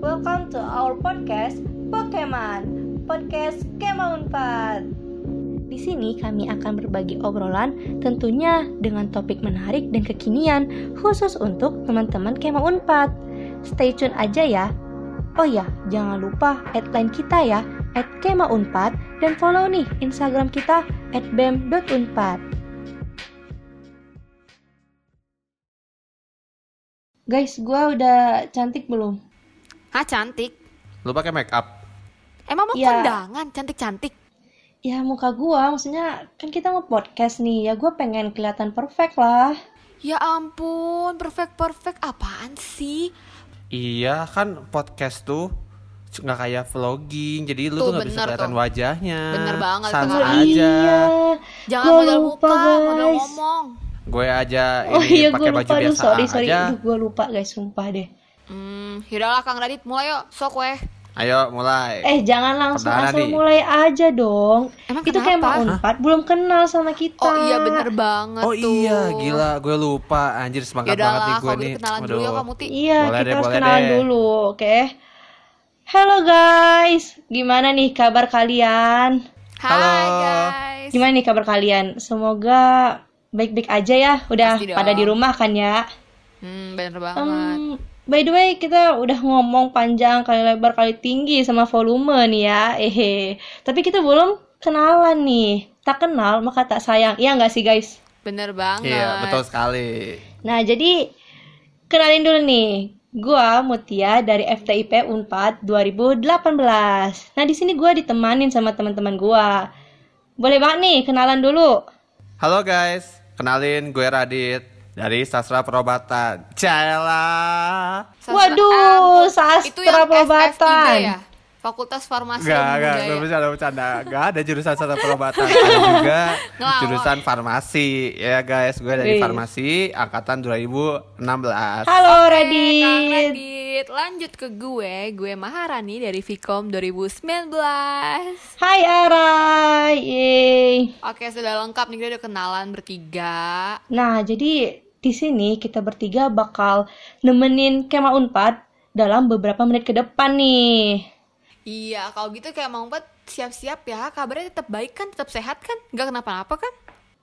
Welcome to our podcast Pokemon, podcast Kema Unpad. Di sini kami akan berbagi obrolan tentunya dengan topik menarik dan kekinian khusus untuk teman-teman Kema Unpad. Stay tune aja ya. Oh ya, jangan lupa add line kita ya, at Kema Unpad dan follow nih Instagram kita at bem.unpad. Guys, gua udah cantik belum? Hah cantik? Lu pakai make up? Emang mau Ya. kondangan cantik-cantik? Ya muka gua, maksudnya kan kita nge-podcast nih, ya gua pengen kelihatan perfect lah. Ya ampun, perfect-perfect apaan sih? Iya kan podcast tuh nggak kayak vlogging, jadi lu Tuh, tuh nggak bisa kelihatan tuh. wajahnya. Bener banget, Kak. aja. iya. Jangan Gua modal lupa, muka, modal guys. ngomong. Gue aja Oh ini iya, pakai gua baju lupa, biasa sorry, sorry. aja. Aduh, gua lupa guys, sumpah deh. Hmm, yaudahlah Kang Radit, mulai yuk, sok weh. Ayo mulai. Eh, jangan langsung Perdana asal nih. mulai aja dong. Emang Itu kayak mau unpad, belum kenal sama kita. Oh iya bener banget Oh tuh. iya, gila, gue lupa. Anjir semangat banget nih Yaudahlah, gue nih. kenalan dulu ya Aduh. kamu Ti. Iya, Boleh kita deh, harus kenalan deh. dulu, oke? Halo guys, gimana nih kabar kalian? Hai Halo. guys. Gimana nih kabar kalian? Semoga baik-baik aja ya. Udah Pasti pada dong. di rumah kan ya? Hmm, bener banget. Em, by the way, kita udah ngomong panjang kali lebar kali tinggi sama volume nih ya. Ehe. Tapi kita belum kenalan nih. Tak kenal maka tak sayang. Iya nggak sih guys? Bener banget. Iya, betul sekali. Nah, jadi kenalin dulu nih. Gua Mutia dari FTIP Unpad 2018. Nah, di sini gua ditemanin sama teman-teman gua. Boleh banget nih kenalan dulu. Halo guys, kenalin gue Radit dari Sastra Perobatan. Cela. Sastra- Waduh, ah, sastra itu yang perobatan. Ya? Fakultas Farmasi Gak, gak, gak bercanda, bercanda. Gak ada jurusan sastra perobatan. Ada juga jurusan farmasi. Ya guys, gue dari Wih. farmasi angkatan 2016. Halo Kang Radit. Radit, lanjut ke gue, gue Maharani dari Vkom 2019. Hai Arai. Yeay. Oke, sudah lengkap nih kita udah kenalan bertiga. Nah, jadi di sini kita bertiga bakal nemenin Kema Unpad dalam beberapa menit ke depan nih. Iya, kalau gitu kayak mau buat siap-siap ya. Kabarnya tetap baik kan, tetap sehat kan? Gak kenapa-napa kan?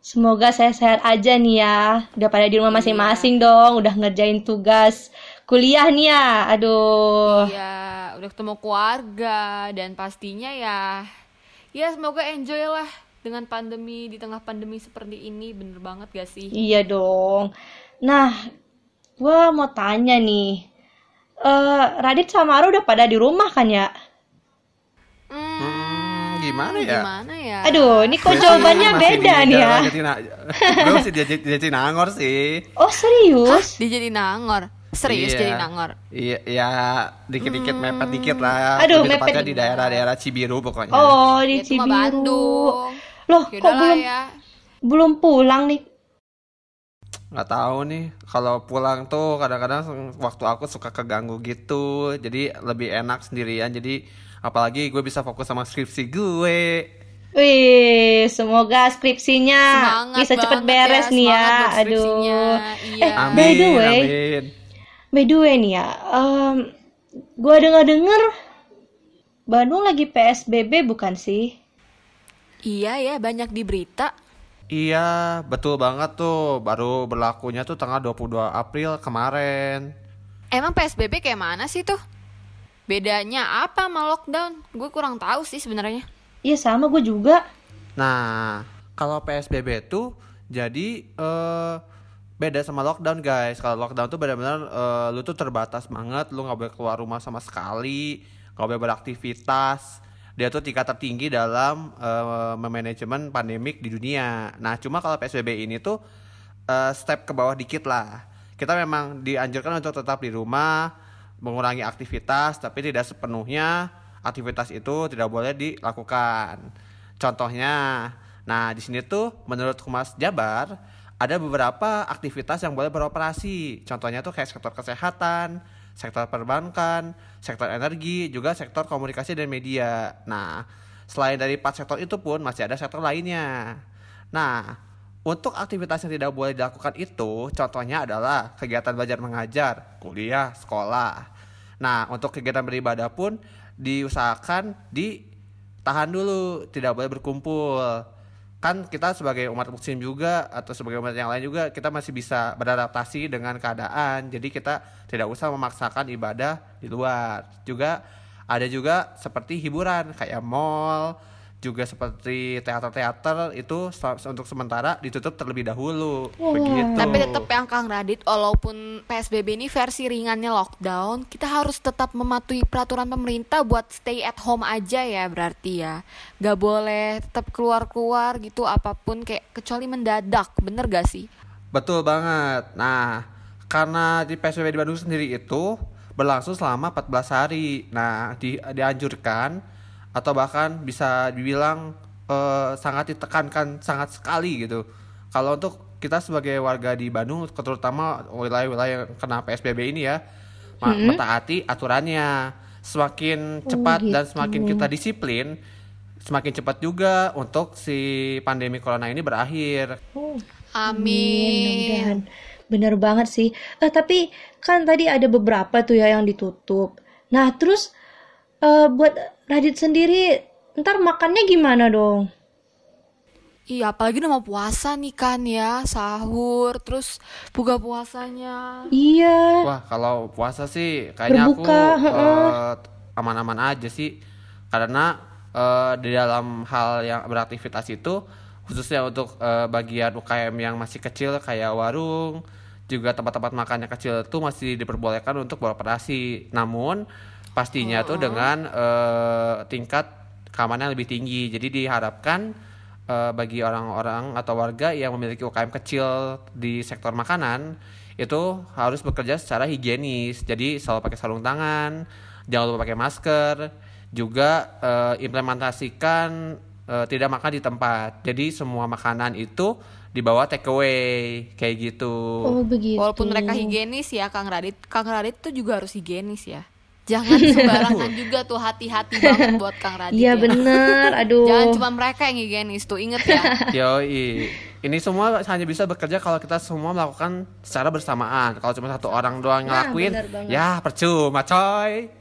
Semoga saya sehat aja nih ya. Udah pada di rumah masing-masing dong. Udah ngerjain tugas kuliah nih ya. Aduh. Iya, udah ketemu keluarga dan pastinya ya, ya semoga enjoy lah dengan pandemi di tengah pandemi seperti ini. Bener banget gak sih? Iya dong. Nah, gua mau tanya nih. Eh, Radit sama Ara udah pada di rumah kan ya? Hmm, Hmm, gimana ya? Gimana ya? Aduh, ini kok Gue jawabannya masih beda di nih ya. gue masih di, di Jatinangor sih. Oh, serius? Dia jadi nangor. Serius Iya. jadi nangor. Iya, ya dikit-dikit mepet dikit lah. Aduh, Lebih mepet di daerah-daerah Cibiru pokoknya. Oh, di Ya, mah Cibiru. Bandung. Loh, kok Yaudahlah belum ya. belum pulang nih? nggak tahu nih kalau pulang tuh kadang-kadang waktu aku suka keganggu gitu jadi lebih enak sendirian jadi apalagi gue bisa fokus sama skripsi gue Wih, semoga skripsinya Semangat bisa cepet banget beres ya, nih ya. Aduh. Iya. Eh, amin by the way, amin by the way nih ya, em, gua dengar-dengar Bandung lagi PSBB bukan sih? Iya ya, banyak di berita. iya betul banget tuh baru berlakunya tuh tanggal 22 April kemarin Emang PSBB kayak mana sih tuh? Bedanya apa sama lockdown? Gue kurang tahu sih sebenarnya. Iya sama gue juga. Nah, kalau PSBB tuh jadi eh beda sama lockdown guys. Kalau lockdown tuh benar-benar eh, lu tuh terbatas banget, lu nggak boleh keluar rumah sama sekali, nggak boleh beraktivitas. Dia tuh tingkat tertinggi dalam eh, memanajemen pandemik di dunia. Nah, cuma kalau PSBB ini tuh eh, step ke bawah dikit lah. Kita memang dianjurkan untuk tetap di rumah, mengurangi aktivitas, tapi tidak sepenuhnya aktivitas itu tidak boleh dilakukan. Contohnya, nah di sini tuh menurut Humas Jabar ada beberapa aktivitas yang boleh beroperasi. Contohnya tuh kayak sektor kesehatan, sektor perbankan, sektor energi, juga sektor komunikasi dan media. Nah, selain dari empat sektor itu pun masih ada sektor lainnya. Nah, untuk aktivitas yang tidak boleh dilakukan itu, contohnya adalah kegiatan belajar mengajar, kuliah, sekolah. Nah, untuk kegiatan beribadah pun diusahakan ditahan dulu, tidak boleh berkumpul. Kan kita sebagai umat muslim juga atau sebagai umat yang lain juga kita masih bisa beradaptasi dengan keadaan. Jadi kita tidak usah memaksakan ibadah di luar. Juga ada juga seperti hiburan kayak mall, juga seperti teater-teater itu untuk sementara ditutup terlebih dahulu. Begitu. Tapi tetap yang Kang Radit, walaupun PSBB ini versi ringannya lockdown, kita harus tetap mematuhi peraturan pemerintah buat stay at home aja ya berarti ya. Gak boleh tetap keluar-keluar gitu apa pun kayak kecuali mendadak, bener gak sih? Betul banget. Nah, karena di PSBB di Bandung sendiri itu berlangsung selama 14 hari. Nah, di, dianjurkan atau bahkan bisa dibilang eh, sangat ditekankan sangat sekali gitu. Kalau untuk kita sebagai warga di Bandung, terutama wilayah-wilayah yang kena PSBB ini ya, ma- mentaati aturannya. Semakin cepat dan semakin kita disiplin, semakin cepat juga untuk si pandemi corona ini berakhir. Oh, Amin. Bener banget sih. Eh, tapi kan tadi ada beberapa tuh ya yang ditutup. Nah, terus eh, buat Radit sendiri, ntar makannya gimana dong? Iya, apalagi udah mau puasa nih kan ya, sahur, terus buka puasanya. Iya. Wah, kalau puasa sih kayaknya aku Berbuka, heeh. eh, aman-aman aja sih. Karena eh, di dalam hal yang beraktivitas itu khususnya untuk eh, bagian UKM yang masih kecil kayak warung, juga tempat-tempat makannya kecil itu masih diperbolehkan untuk beroperasi. Namun pastinya tuh dengan eh, tingkat keamanan yang lebih tinggi. Jadi diharapkan eh, bagi orang-orang atau warga yang memiliki UKM kecil di sektor makanan itu harus bekerja secara higienis. Jadi selalu pakai sarung tangan, jangan lupa pakai masker, juga eh, implementasikan eh, tidak makan di tempat. Jadi semua makanan itu dibawa take away kayak gitu. Oh, begitu. Walaupun mereka higienis ya Kang Radit, Kang Radit tuh juga harus higienis ya. Jangan sembarangan juga tuh hati-hati banget buat Kang Radit Iya ya. bener, aduh. Jangan cuma mereka yang higienis tuh, inget ya. Yoi. Ini semua hanya bisa bekerja kalau kita semua melakukan secara bersamaan. Kalau cuma satu orang doang Nah, ngelakuin, banget. ya percuma coy.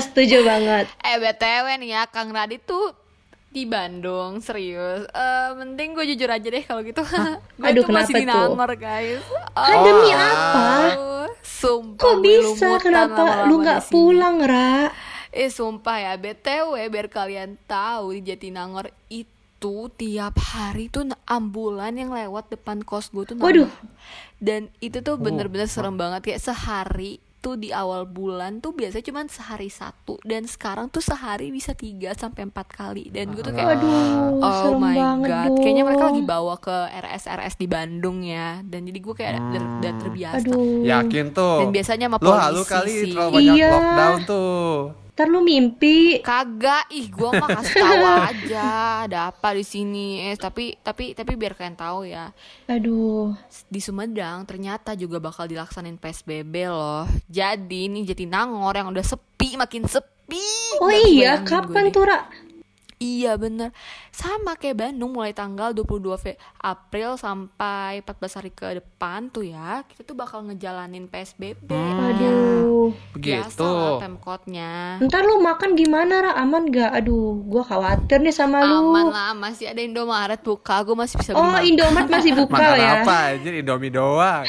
Setuju banget. Eh BTW nih ya, Kang Radit tuh di Bandung serius. Eh mending gue jujur aja deh kalau gitu. gue Aduh, tuh masih di? Nangor guys. Ah, Oh, demi apa? Sumpah Kok bisa? Kenapa lu nggak pulang, Ra? Eh sumpah ya BTW biar kalian tahu di Jatinangor itu tiap hari tuh ambulan yang lewat depan kos gue tuh nambah. Waduh. Dan itu tuh Oh, bener-bener serem banget kayak sehari tuh di awal bulan tuh biasanya cuma sehari satu dan sekarang tuh sehari bisa 3 sampai empat kali dan gue tuh kayak Waduh, oh serem my banget god dong. kayaknya mereka lagi bawa ke RS RS di Bandung ya dan jadi gue kayak udah, udah terbiasa Aduh. Yakin tuh. Dan biasanya sama Lu halu polisi kali sih. terlalu banyak Iya. lockdown tuh. Ntar lu mimpi. Kagak, ih gua mah kasih tahu aja ada apa di sini. Eh tapi tapi tapi biar kalian tahu ya, Aduh. di Sumedang ternyata juga bakal dilaksanain PSBB loh. Jadi ini Jatinangor yang udah sepi makin sepi. Oh iya, kapan tuh, Ra? Iya bener Sama kayak Bandung mulai tanggal 22 Fe- April sampai 14 hari ke depan tuh ya Kita tuh bakal ngejalanin PSBB Hmm. Aduh. Biasa Begitu. lah Pemkotnya Ntar lu makan gimana, Ra? Aman gak? Aduh, gua khawatir nih sama lu. Aman lah masih ada Indomaret buka Gue masih bisa beli Oh, makan. Indomaret masih buka Makan ya? apa aja Indomie doang.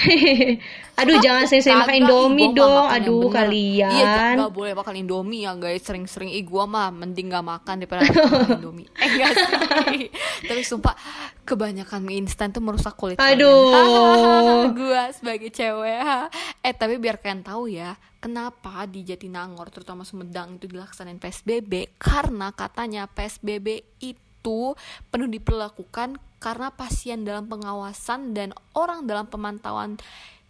Aduh, jangan sering-sering makan Indomie dong. makan Aduh, bener. kalian. Iya gak boleh makan Indomie ya guys Sering-sering Ih gua mah mending gak makan daripada Indomie Eh sih Tapi sumpah Kebanyakan mie instan tuh merusak kulit Aduh. Gua sebagai cewek ha. Eh tapi biar kalian tahu ya Kenapa di Jatinangor terutama Sumedang itu dilaksanain PSBB Karena katanya PSBB itu penuh diperlakukan karena pasien dalam pengawasan dan orang dalam pemantauan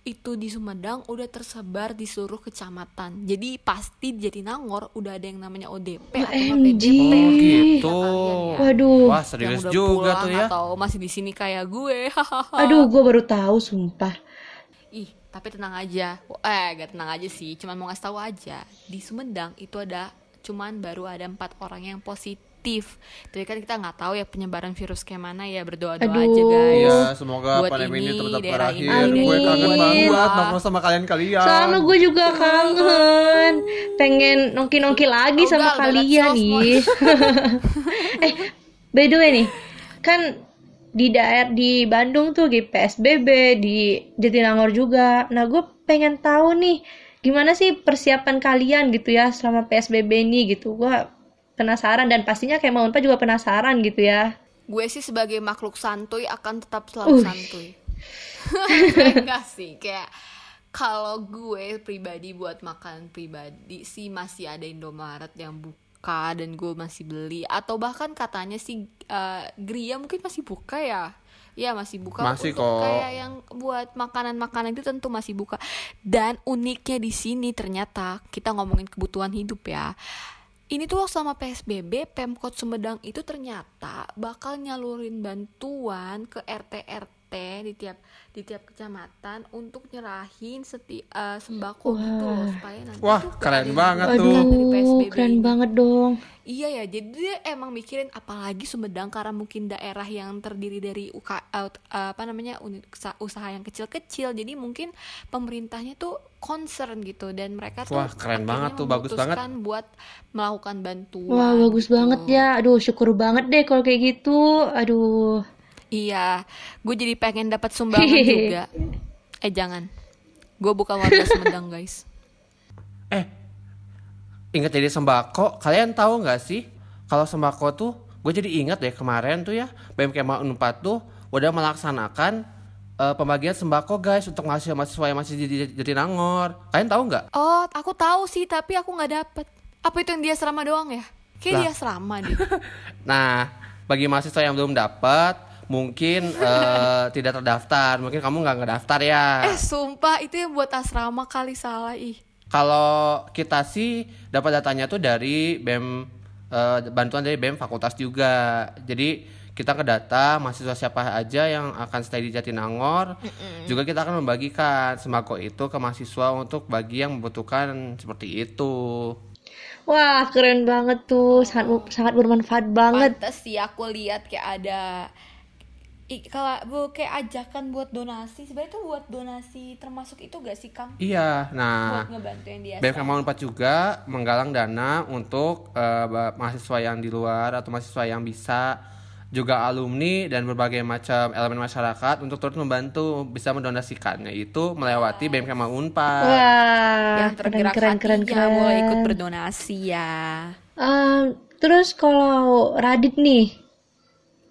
itu di Sumedang udah tersebar di seluruh kecamatan. Jadi pasti di Jatinangor udah ada yang namanya ODP atau. PDP. Oh gitu. Ya, Waduh. Wah Yang serius udah juga pulang tuh ya. Atau masih di sini kayak gue. Aduh, gua baru tahu, sumpah. Ih, tapi tenang aja. Eh, gak tenang aja sih. Cuman mau ngasih tahu aja. Di Sumedang itu ada cuman baru ada empat orang yang positif positif. Tapi kan kita nggak tahu ya penyebaran virus kayak mana ya berdoa doa Aduh. aja guys. Iya, semoga Buat pandemi ini ini, tetap berakhir. ini, Gue kangen Amin. banget nongkrong sama kalian-kalian. Sama gue juga kangen. Pengen nongki-nongki lagi Oh, sama enggak, kalian nih. eh, by the way nih, kan di daerah di Bandung tuh di PSBB, di Jatinangor juga. Nah, gue pengen tahu nih gimana sih persiapan kalian gitu ya selama PSBB ini gitu. Gue penasaran dan pastinya kayak mau juga penasaran gitu ya. Gue sih sebagai makhluk santuy akan tetap selalu Uh. santuy. Enggak sih, kayak kalau gue pribadi buat makan pribadi sih masih ada Indomaret yang buka dan gue masih beli atau bahkan katanya sih eh, Gria mungkin masih buka ya. Ya masih buka Masih untuk kok. kayak yang buat makanan-makanan itu tentu masih buka. Dan uniknya di sini ternyata kita ngomongin kebutuhan hidup ya. Ini tuh selama PSBB Pemkot Sumedang itu ternyata bakal nyalurin bantuan ke RT RT di tiap di tiap kecamatan untuk nyerahin seti, eh, sembako gitu loh supaya nanti Wah, tuh keren banget tuh. dari Aduh, PSBB keren ini. banget dong. Iya ya, jadi dia emang mikirin apalagi Sumedang karena mungkin daerah yang terdiri dari UK, out- apa namanya unit usaha, usaha yang kecil-kecil, jadi mungkin pemerintahnya tuh concern gitu dan mereka tuh Wah, keren banget tuh, bagus banget. buat melakukan bantuan. Wah, bagus gitu. banget ya. Aduh, syukur banget deh kalau kayak gitu. Aduh. Iya, gue jadi pengen dapat sumbangan juga. Eh jangan, gue bukan warga Sumedang guys. Eh, ingat jadi sembako. Kalian tahu nggak sih kalau sembako tuh, gue jadi ingat deh kemarin tuh ya BMK Unpad tuh udah melaksanakan eh, pembagian sembako guys untuk mahasiswa-mahasiswa yang masih di di- Jatinangor. Kalian tahu nggak? Oh, aku tahu sih, tapi aku nggak dapet. Apa itu yang dia selama doang ya? Kayak dia selama deh. Nah, bagi mahasiswa yang belum dapat, mungkin eh, tidak terdaftar. Mungkin kamu nggak ngedaftar ya. Eh sumpah itu yang buat asrama kali salah ih. Kalau kita sih dapat datanya tuh dari BEM eh, bantuan dari BEM fakultas juga. Jadi kita ke data mahasiswa siapa aja yang akan stay di Jatinangor. Juga kita akan membagikan sembako itu ke mahasiswa untuk bagi yang membutuhkan seperti itu. Wah, keren banget tuh. Sangat sangat bermanfaat banget. Pantes sih aku lihat kayak ada kalau bu kayak ajakan buat donasi sebenarnya itu buat donasi termasuk itu gak sih Kang? Iya, nah buat ngebantuin dia. BMK 4 juga menggalang dana untuk ba- mahasiswa yang di luar atau mahasiswa yang bisa juga alumni dan berbagai macam elemen masyarakat untuk turut membantu bisa mendonasikannya itu melewati BMK Unpad. Wah, yang tergerak keren, keren, hatinya keren, mulai ikut berdonasi ya. Em, terus kalau Radit nih,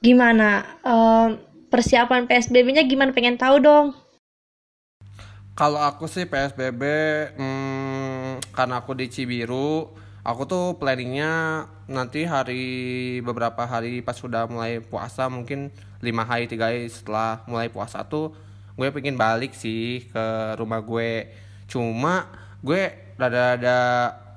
gimana? Em, persiapan PSBB-nya gimana? Pengen tahu dong. Kalau aku sih PSBB hmm, karena aku di Cibiru, aku tuh planningnya nanti hari beberapa hari pas sudah mulai puasa mungkin lima hari tiga hari setelah mulai puasa tuh gue pengen balik sih ke rumah gue. Cuma gue rada-rada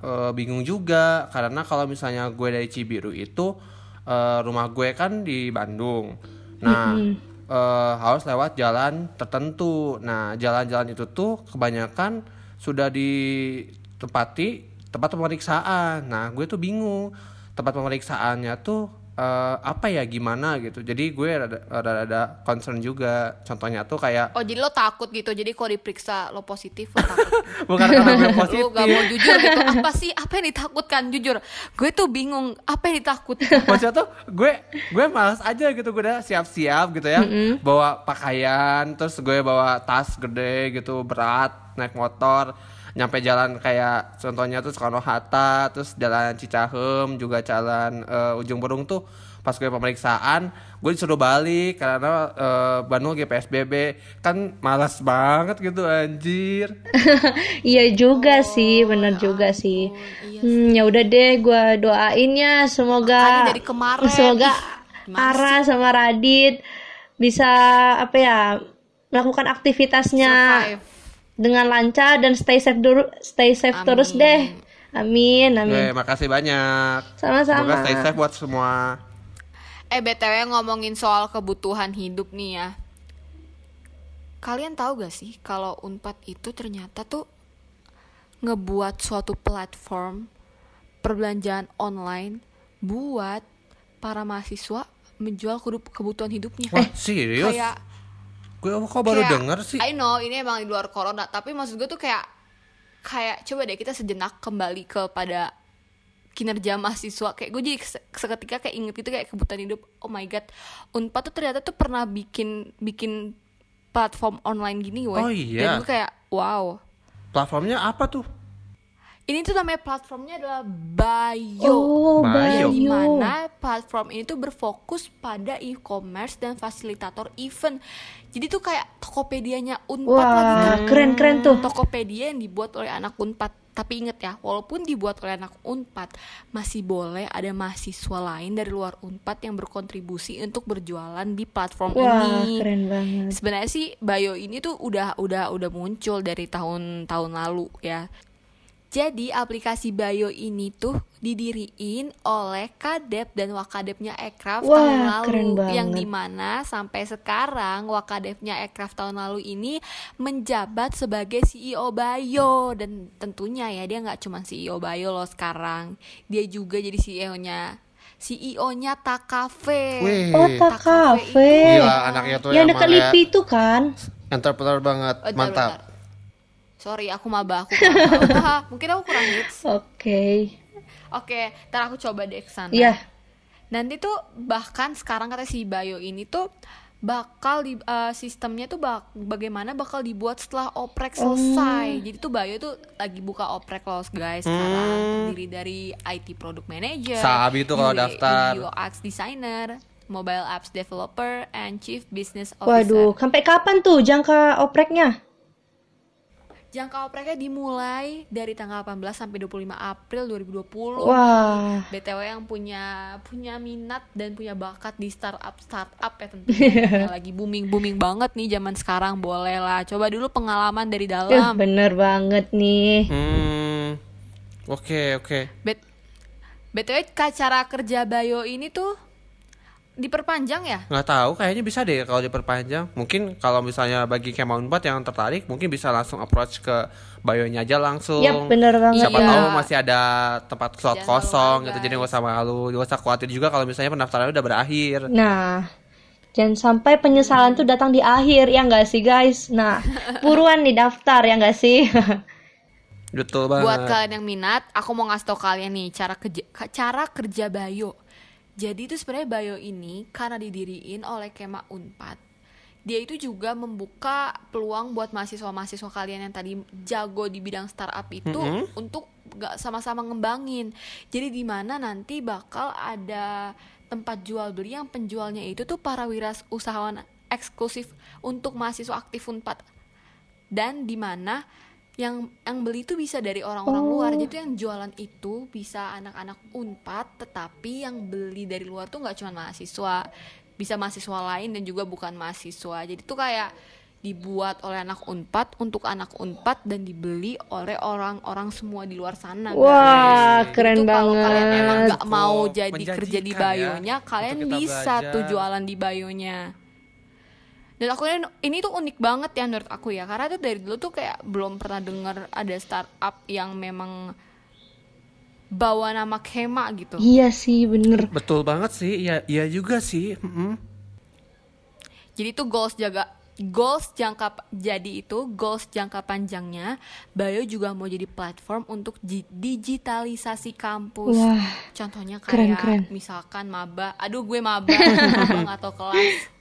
eh, bingung juga karena kalau misalnya gue dari Cibiru itu eh, rumah gue kan di Bandung. Nah eh, harus lewat jalan tertentu. Nah, jalan-jalan itu tuh kebanyakan sudah ditempati tempat pemeriksaan. Nah, gue tuh bingung tempat pemeriksaannya tuh eh, apa ya gimana gitu. Jadi gue rada, rada concern juga. Contohnya tuh kayak Oh jadi lo takut gitu. Jadi kalau diperiksa lo positif lo takut. bukan karena gue positif. gak mau jujur gitu. Apa sih? Apa yang ditakutkan? Jujur. Gue tuh bingung. Apa yang ditakutkan? Maksudnya tuh gue gue malas aja gitu. Gue udah siap-siap gitu ya. Bawa pakaian terus gue bawa tas gede gitu berat naik motor nyampe jalan kayak contohnya tuh Soekarno Hatta terus jalan Cicahem juga jalan eh, Ujung Berung tuh pas gue pemeriksaan gue disuruh balik karena eh, Bandung lagi PSBB kan malas banget gitu anjir. Iya juga sih, bener juga sih. Hmm, ya udah deh, gua doain ya semoga dari kemarin, semoga ih, Ara sama Radit bisa apa ya melakukan aktivitasnya. Survive dengan lancar dan stay safe dulu, stay safe terus deh. Amin, amin. gue makasih banyak Sama-sama. semoga stay safe buat semua Eh BTW ngomongin soal kebutuhan hidup nih ya Kalian tahu gak sih Kalau Unpad itu ternyata tuh Ngebuat suatu platform Perbelanjaan online Buat para mahasiswa menjual kebu- kebutuhan hidupnya. Wah, serius? Kayak Gue kok baru kayak, denger sih. I know ini emang di luar corona, tapi maksud gue tuh kayak kayak coba deh kita sejenak kembali kepada kinerja mahasiswa kayak gue jadi se- seketika kayak inget gitu kayak kebutuhan hidup oh my god unpad tuh ternyata tuh pernah bikin bikin platform online gini weh Oh iya. dan gue kayak wow Platformnya apa tuh? Ini tuh namanya platformnya adalah Bayo Oh, Bayo. di mana platform ini tuh berfokus pada e-commerce dan fasilitator event. Jadi tuh kayak Tokopedia-nya Unpad lagi Wah, kan. keren-keren tuh. Tokopedia yang dibuat oleh anak Unpad. Tapi inget ya, walaupun dibuat oleh anak Unpad, masih boleh ada mahasiswa lain dari luar Unpad yang berkontribusi untuk berjualan di platform Wah, ini. keren banget. Sebenarnya sih Bayo ini tuh udah udah udah muncul dari tahun-tahun lalu ya. Jadi aplikasi Bayo ini tuh didiriin oleh Kadep dan Wakadepnya Ekraf Wah, tahun lalu keren yang di mana sampai sekarang Wakadepnya Ekraf tahun lalu ini menjabat sebagai CEO Bayo dan tentunya ya dia nggak cuma CEO Bayo loh sekarang dia juga jadi CEO-nya CEO-nya Takafe. Oh, Tak tak Cafe kafe. Gila, anaknya tuh Yang dekat ya. Lipi itu kan? Entrepreneur banget, Oh, mantap. Sorry, aku maba, aku Mungkin aku kurang hits. Oke. Oke, ntar aku coba deh ke sana. Iya. Nanti tuh bahkan sekarang kata si Bayo ini tuh bakal di eh, sistemnya tuh bak- bagaimana bakal dibuat setelah oprek selesai. Jadi tuh Bayo tuh lagi buka oprek loh guys sekarang terdiri dari IT product manager, Sabi tuh kalau daftar. UX designer, mobile apps developer, and chief business officer. Waduh, sampai kapan tuh jangka opreknya? Jangka opreknya dimulai dari tanggal 18 sampai 25 April 2020. Wah. BTW yang punya punya minat dan punya bakat di startup startup ya tentunya yang lagi booming booming banget nih zaman sekarang boleh lah coba dulu pengalaman dari dalam bener banget nih. Hmm. Oke, oke. Bet BTW ka- cara kerja Bayo ini tuh diperpanjang ya Nggak tahu, kayaknya bisa deh kalau diperpanjang. Mungkin kalau misalnya bagi Kema Unpad yang tertarik, mungkin bisa langsung approach ke Bayonya aja langsung. Yap, bener banget. Siapa Iya. tahu masih ada tempat slot Jangan kosong gitu. Jadi nggak usah malu, nggak usah khawatir juga kalau misalnya pendaftarannya udah berakhir. Nah, jangan sampai penyesalan tuh datang di akhir ya nggak sih guys? Nah, buruan nih daftar ya nggak sih? Betul banget. buat kalian yang minat aku mau ngasih tau kalian nih cara kerja cara kerja Bayo jadi itu sebenarnya Bayo ini karena didiriin oleh Kema Unpad. Dia itu juga membuka peluang buat mahasiswa-mahasiswa kalian yang tadi jago di bidang startup itu untuk gak sama-sama ngembangin. Jadi di mana nanti bakal ada tempat jual beli yang penjualnya itu tuh para wiras usahawan eksklusif untuk mahasiswa aktif Unpad. Dan di mana yang yang beli itu bisa dari orang-orang luar jadi yang jualan itu bisa anak-anak unpad tetapi yang beli dari luar tuh nggak cuma mahasiswa bisa mahasiswa lain dan juga bukan mahasiswa jadi tuh kayak dibuat oleh anak unpad untuk anak unpad dan dibeli oleh orang-orang semua di luar sana Wah, guys. keren Itu kalau kalian banget. emang nggak mau Oh, jadi kerja di ya, bayonya kalian untuk kita bisa tuh belajar. jualan di bayonya dan aku ini, ini tuh unik banget ya menurut aku ya karena tuh dari dulu tuh kayak belum pernah dengar ada startup yang memang bawa nama Kema gitu iya sih, bener. Betul banget sih, iya iya juga sih. Mm-mm. jadi itu goals jaga goals jangka jadi itu goals jangka panjangnya Bayo juga mau jadi platform untuk digitalisasi kampus Wah, contohnya keren, kayak keren. misalkan maba aduh gue maba tahu kelas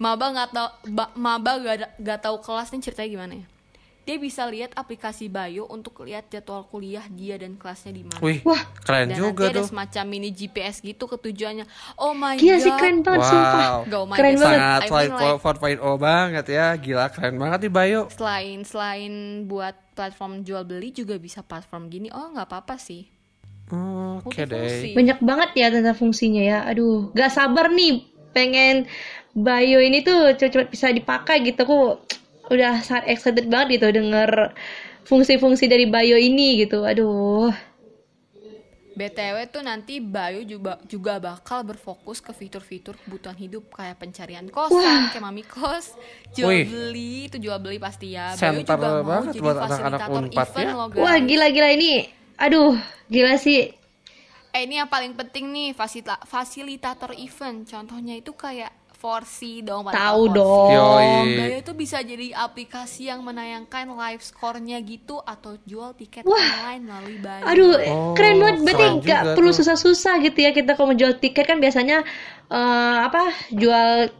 maba nggak tahu ba- maba gak, ada- gak tahu kelas nih ceritanya gimana ya dia bisa lihat aplikasi Bayo untuk lihat jadwal kuliah dia dan kelasnya di mana Wih, Wah. keren dan juga nanti ada tuh. semacam mini GPS gitu ketujuannya oh my Gila god sih keren banget sumpah. Wow. Go, my Keren God. banget. Sangat I mean, like, 4.0 banget ya. Gila keren banget nih Bayo. selain selain buat platform jual beli juga bisa platform gini oh nggak apa-apa sih Oke Multifungsi. deh. Banyak banget ya tentang fungsinya ya. Aduh, gak sabar nih pengen Bayo ini tuh cepet-cepet bisa dipakai gitu. Aku udah sangat excited banget gitu denger fungsi-fungsi dari Bayo ini gitu. Aduh. BTW tuh nanti Bayu juga juga bakal berfokus ke fitur-fitur kebutuhan hidup kayak pencarian kosan, kayak mami kos, jual Wih. beli itu jual beli pasti ya. Center Bayu juga mau jadi buat anak-anak fasilitator Unpad event ya. loh guys. Wah, gila-gila ini. Aduh, gila sih. Eh ini yang paling penting nih fasilita- fasilitator event. Contohnya itu kayak Forsi dong. pada Tahu dong. Gayo itu bisa jadi aplikasi yang menayangkan live score-nya gitu atau jual tiket Wah. online melalui Bayo. Aduh, Oh, keren banget. Berarti nggak perlu susah-susah gitu ya kita kalau mau jual tiket kan biasanya eh, apa jual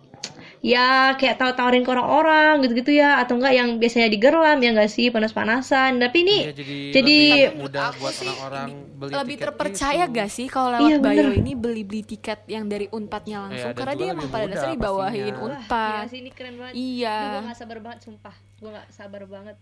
ya kayak tawarin ke orang-orang gitu-gitu ya atau enggak yang biasanya digerlam ya enggak sih panas-panasan. Tapi ini Iya, jadi, jadi lebih mudah Aku buat sih orang-orang beli lebih tiket terpercaya gitu. gak sih kalau lewat Iya, Bayo bener. ini beli-beli tiket yang dari Unpadnya langsung Iya, dan karena juga dia emang pada mudah dasarnya dibawahin. Unpad. Iya sih ini keren banget. Iya. Gue gak sabar banget sumpah. Gue gak sabar banget.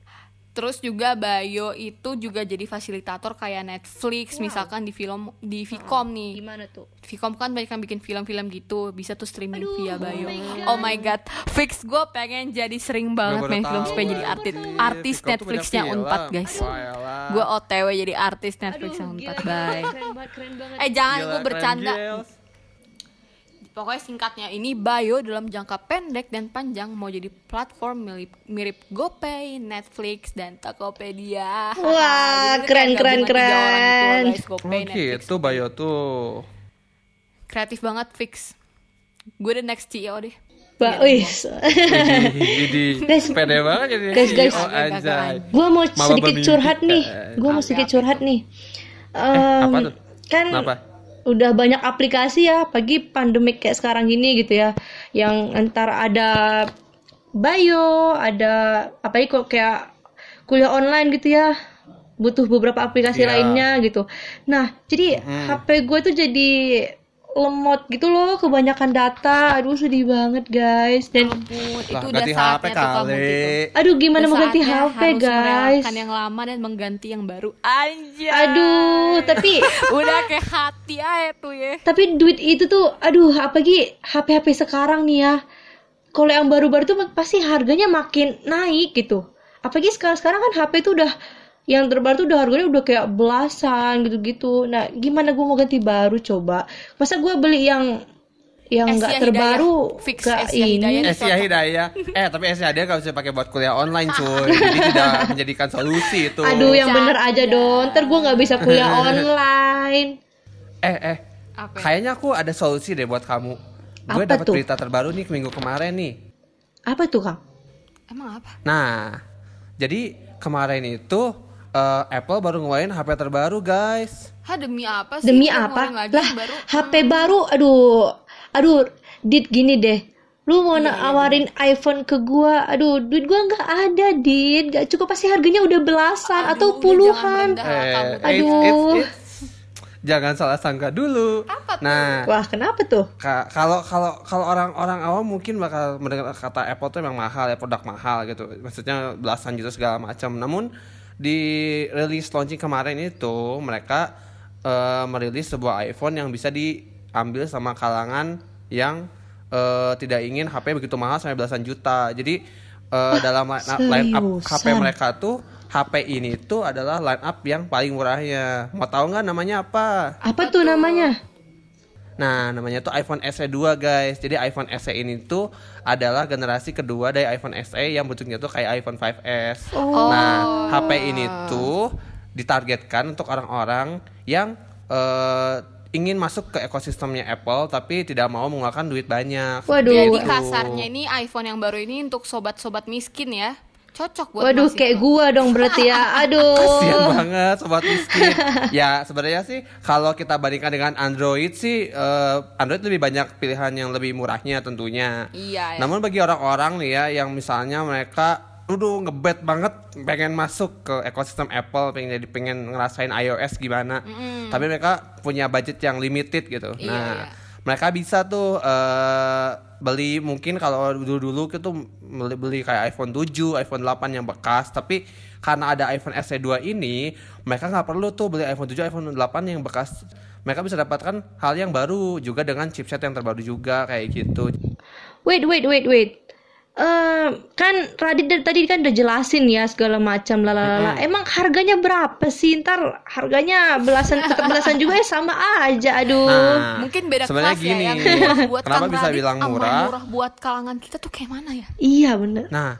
Terus juga Bayo itu juga jadi fasilitator kayak Netflix misalkan di film di Vcom nih. Gimana tuh? Vcom kan banyak yang bikin film-film gitu, bisa tuh streaming Aduh, via Bayo. oh my God. Oh my god, fix gue pengen jadi sering banget main film supaya jadi artis Vcom artis Netflixnya. Unpad guys. Wah, elah. Gue OTW jadi artis Netflix Aduh, yang Unpad, gila, bye. Keren banget, keren banget. Eh jangan Gila, gue bercanda. Gils. Pokoknya singkatnya ini Bayo dalam jangka pendek dan panjang mau jadi platform mirip, mirip GoPay, Netflix, dan Tokopedia. Wah, itu keren, keren, gitu keren. guys, GoPay, Oh Netflix. gitu Bayo tuh. Kreatif banget fix. Gue the next CEO deh. Ba wih, Jadi Guys, pede banget jadi guys, guys. CEO anjay. gue mau sedikit curhat nih. Eh, Gue mau sedikit curhat nih. Em, apa tuh? Kan Kenapa? Udah banyak aplikasi ya, pagi pandemik kayak sekarang gini gitu ya, yang entar ada bio, ada apa kok kayak kuliah online gitu ya, butuh beberapa aplikasi Iya. lainnya gitu. Nah, jadi HP gue tuh jadi lemot gitu loh, kebanyakan data. Aduh sedih banget guys. Dan Ampun, itu udah ganti saatnya HP tuh kamu kali. gitu. aduh gimana Udah mau ganti HP harus guys? merelakan yang lama dan mengganti yang baru. Anjay. Aduh, tapi Udah kayak hati aja tuh ya. tapi duit itu tuh aduh apalagi HP-HP sekarang nih ya kalau yang baru-baru tuh pasti harganya makin naik gitu apalagi sekarang-sekarang kan HP itu udah yang terbaru tuh udah harganya udah kayak belasan gitu-gitu nah gimana gue mau ganti baru coba masa gue beli yang yang Asia nggak Hidayah. terbaru Fix Asia Hidayah ini. Asia Hidayah. Eh, tapi Asia Hidayah gak bisa pakai buat kuliah online, cuy. Jadi tidak menjadikan solusi itu. aduh yang bener aja dong ntar gue nggak bisa kuliah online Eh, eh. Apa? Kayaknya aku ada solusi deh buat kamu. Gue Apa dapat tuh? berita terbaru nih minggu kemarin nih. apa tuh kang Emang apa? Nah, jadi kemarin itu eh, Apple baru ngeluarin HP terbaru, guys. Hah demi apa sih? Demi apa? Lagi Lah, baru. HP baru, aduh, aduh, dit gini deh. Lu mau Iya, nawarin iPhone ke gua, aduh, duit gua nggak ada, dit. Gak cukup pasti harganya udah belasan atau Aduh, udah puluhan. jangan merendah kamu. Eh, Aduh. it's- it's- it's- Jangan salah sangka dulu. Apa tuh? Nah, Wah, kenapa tuh? Ka- kalau kalau kalau orang-orang awam mungkin bakal mendengar kata Apple tuh memang mahal ya produk mahal gitu maksudnya belasan juta segala macam namun di rilis launching kemarin itu mereka eh, merilis sebuah iPhone yang bisa diambil sama kalangan yang eh, tidak ingin HP begitu mahal sampai belasan juta. Jadi eh, dalam line up, line up HP mereka tuh HP ini tuh adalah line up yang paling murahnya. Mau tahu nggak namanya apa? Apa tuh namanya? Nah, namanya tuh iPhone SE 2, guys. Jadi iPhone SE ini tuh adalah generasi kedua dari iPhone SE yang bentuknya tuh kayak iPhone 5S. Oh. Nah, HP ini tuh ditargetkan untuk orang-orang yang eh, ingin masuk ke ekosistemnya Apple tapi tidak mau mengeluarkan duit banyak. Waduh. Jadi kasarnya ini iPhone yang baru ini untuk sobat-sobat miskin ya. Cocok buat Waduh, mahasiswa. kayak gua dong berarti ya. Aduh. Kasian banget sobat miskin. ya sebenarnya sih kalau kita bandingkan dengan Android sih eh, Android lebih banyak pilihan yang lebih murahnya tentunya. Iya, ya. Namun bagi orang-orang nih ya yang misalnya mereka udah ngebet banget pengen masuk ke ekosistem Apple, pengen jadi pengen ngerasain iOS gimana. Tapi mereka punya budget yang limited gitu. Iya, nah, iya. mereka bisa tuh eh, beli mungkin kalau dulu-dulu itu beli, beli kayak iPhone 7, iPhone 8 yang bekas, tapi karena ada iPhone SE 2 ini, mereka nggak perlu tuh beli iPhone 7, iPhone 8 yang bekas. Mereka bisa dapatkan hal yang baru juga dengan chipset yang terbaru juga kayak gitu. Wait, wait, wait, wait. Eh, kan Radit dari tadi kan udah jelasin ya segala macam lalala. Emang harganya berapa sih? Ntar harganya belasan tetap belasan juga ya sama aja. Aduh. Nah, Mungkin beda kelas gini. ya yang murah buat Kenapa Kang bisa Radit bilang murah? murah buat kalangan kita tuh kayak mana ya? Iya bener. Nah,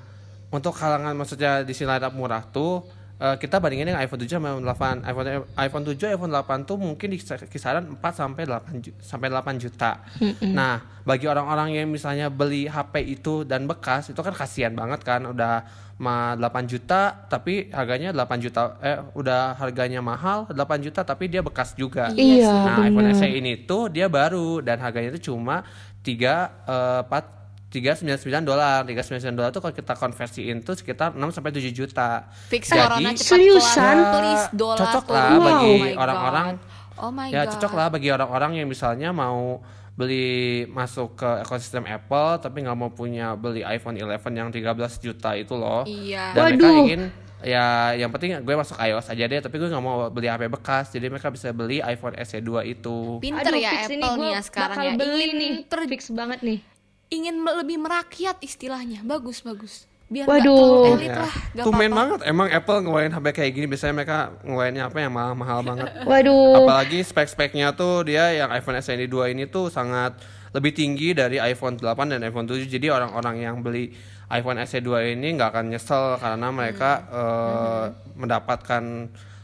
untuk kalangan maksudnya di sini murah tuh eh, kita bandingin dengan iPhone 7 sama iPhone 8. iPhone iPhone 7, iPhone 8 tuh mungkin di kisa- kisaran 4 sampai 8 ju- sampai 8 juta. Nah, bagi orang-orang yang misalnya beli HP itu dan bekas itu kan kasihan banget kan udah ma 8 juta tapi harganya 8 juta eh udah harganya mahal 8 juta tapi dia bekas juga. Iya, Nah, iPhone bener. SE ini tuh dia baru dan harganya itu cuma 3 eh, 4 399 dolar. 399 dolar tuh kalau kita konversiin tuh sekitar 6 sampai 7 juta. Fix Jadi- corona cepat Seriusan? please dolar Cocok lah Oh bagi my orang-orang. God. Oh my ya god. cocok lah bagi orang-orang yang misalnya mau beli masuk ke ekosistem Apple tapi nggak mau punya beli iPhone 11 yang 13 juta itu loh. Iya. Dan mereka Waduh. ingin ya yang penting gue masuk iOS aja deh tapi gue nggak mau beli HP bekas jadi mereka bisa beli iPhone SE 2 itu. Pinter Aduh, ya Apple nih ya sekarang bakal ya. beli ingin nih. ter- Fix banget nih. Ingin lebih merakyat istilahnya. Bagus bagus. Biar Waduh. nggak terlalu elit Ya. lah. Gak Tumben apa-apa. banget emang Apple ngeluarin HP kayak gini biasanya mereka ngeluarinnya apa yang mahal-mahal banget. Waduh. Apalagi spek-speknya tuh dia yang iPhone SE 2 ini tuh sangat lebih tinggi dari iPhone 8 dan iPhone 7. Jadi orang-orang yang beli iPhone SE 2 ini nggak akan nyesel karena mereka eh, mendapatkan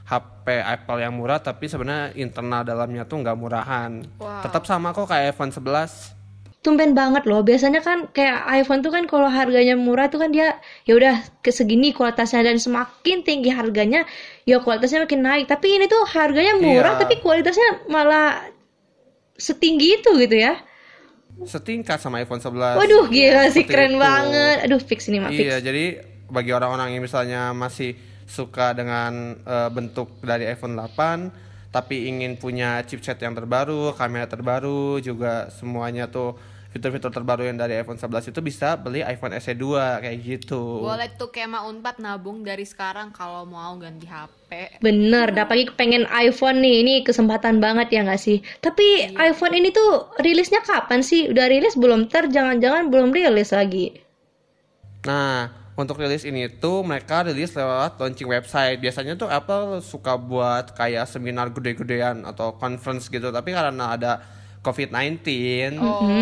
HP Apple yang murah tapi sebenarnya internal dalamnya tuh nggak murahan. Wow. Tetap sama kok kayak iPhone 11. Tumben banget loh. Biasanya kan kayak iPhone tuh kan kalau harganya murah tuh kan dia ya udah ke segini kualitasnya dan semakin tinggi harganya ya kualitasnya makin naik. Tapi ini tuh harganya murah Iya. tapi kualitasnya malah setinggi itu gitu ya. Setingkat sama iPhone 11. Waduh gila sih Seperti keren itu. banget. Aduh fix ini mah fix. Iya, jadi bagi orang-orang yang misalnya masih suka dengan eh, bentuk dari iPhone 8 tapi ingin punya chipset yang terbaru, kamera terbaru, juga semuanya tuh fitur-fitur terbaru yang dari iPhone 11 itu bisa beli iPhone SE 2 kayak gitu. Boleh tuh Kema Unpad nabung dari sekarang kalau mau ganti HP. Bener, dah pagi pengen iPhone nih, ini kesempatan banget ya nggak sih? Tapi iPhone ini tuh rilisnya kapan sih? Udah rilis belum? Ter jangan-jangan belum rilis lagi. Nah, untuk rilis ini tuh mereka rilis lewat launching website. Biasanya tuh Apple suka buat kayak seminar gede-gedean atau conference gitu, tapi karena ada COVID-19,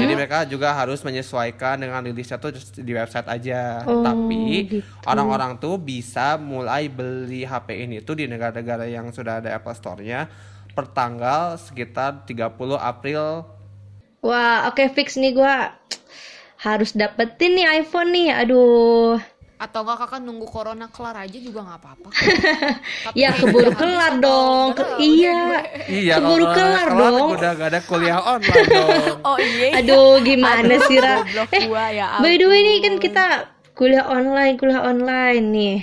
jadi mereka juga harus menyesuaikan dengan rilisnya tuh di website aja. Oh, tapi gitu. orang-orang tuh bisa mulai beli HP ini tuh di negara-negara yang sudah ada Apple Store-nya per tanggal sekitar 30 April Wah, oke fix nih gua harus dapetin nih iPhone nih. Aduh. Atau enggak kakak nunggu corona kelar aja juga nggak apa-apa. Ya keburu udah kelar habis dong. Ke- iya. Iya, Keburu kelar kelar dong. Udah gak ada kuliah online dong. Oh iya. Aduh, gimana sih Ra? Goblok Eh, gua ya. by the way nih ampun. kan kita kuliah online, kuliah online nih.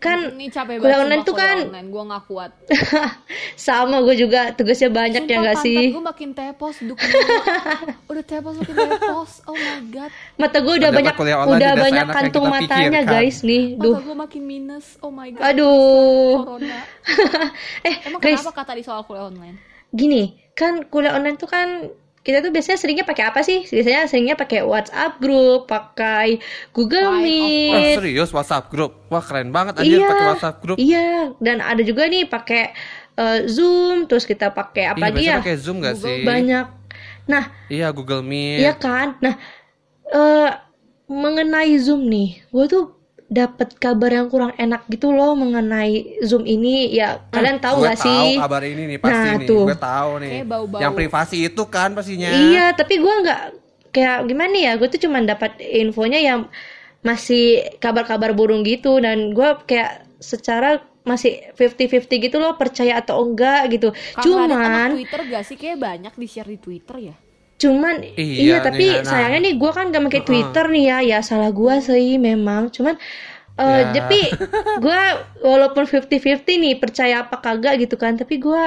Kan ini capek banget kuliah sumpah online tuh kan online. Gua nggak kuat. sama gue juga tugasnya banyak ya nggak sih? gue makin tepos udah tepos makin tepos. Oh my god. Mata gue udah banyak udah banyak kantung matanya pikirkan. guys nih. Mata Duh. gue makin minus. Oh my god. Aduh. Eh Emang guys, kenapa kata di soal kuliah online? gini, kan kuliah online tuh kan kita tuh biasanya seringnya pakai apa sih? Biasanya seringnya pakai WhatsApp group, pakai Google Why, of Wah Meet. serius WhatsApp group Wah keren banget anjir Iya. pakai WhatsApp group Iya, dan ada juga nih pakai eh, Zoom, terus kita pakai apa Iya dia? pakai Zoom gak Google sih Banyak. Nah, Iya Google Meet Iya kan? Nah, eh mengenai Zoom nih, gue tuh dapat kabar yang kurang enak gitu loh mengenai Zoom ini. Ya, kalian tahu Gue nggak sih? tahu kabar ini nih pasti Nah, nih tuh. Gue tahu nih Kayak bau-bau. Yang privasi itu kan pastinya Iya, tapi gue nggak kayak gimana ya? Gue tuh cuma dapat infonya yang masih kabar-kabar burung gitu dan gue kayak secara masih 50-50 gitu loh percaya atau enggak gitu. Ada Cuman anak Twitter gak sih? Kayak banyak di share di Twitter ya. Cuman Iya iya, tapi nih, nah. sayangnya nih gue kan gak pakai Heeh. Twitter nih ya, ya salah gue sih memang. Cuman eh Ya. tapi gue walaupun 50-50 nih percaya apa kagak gitu kan, tapi gue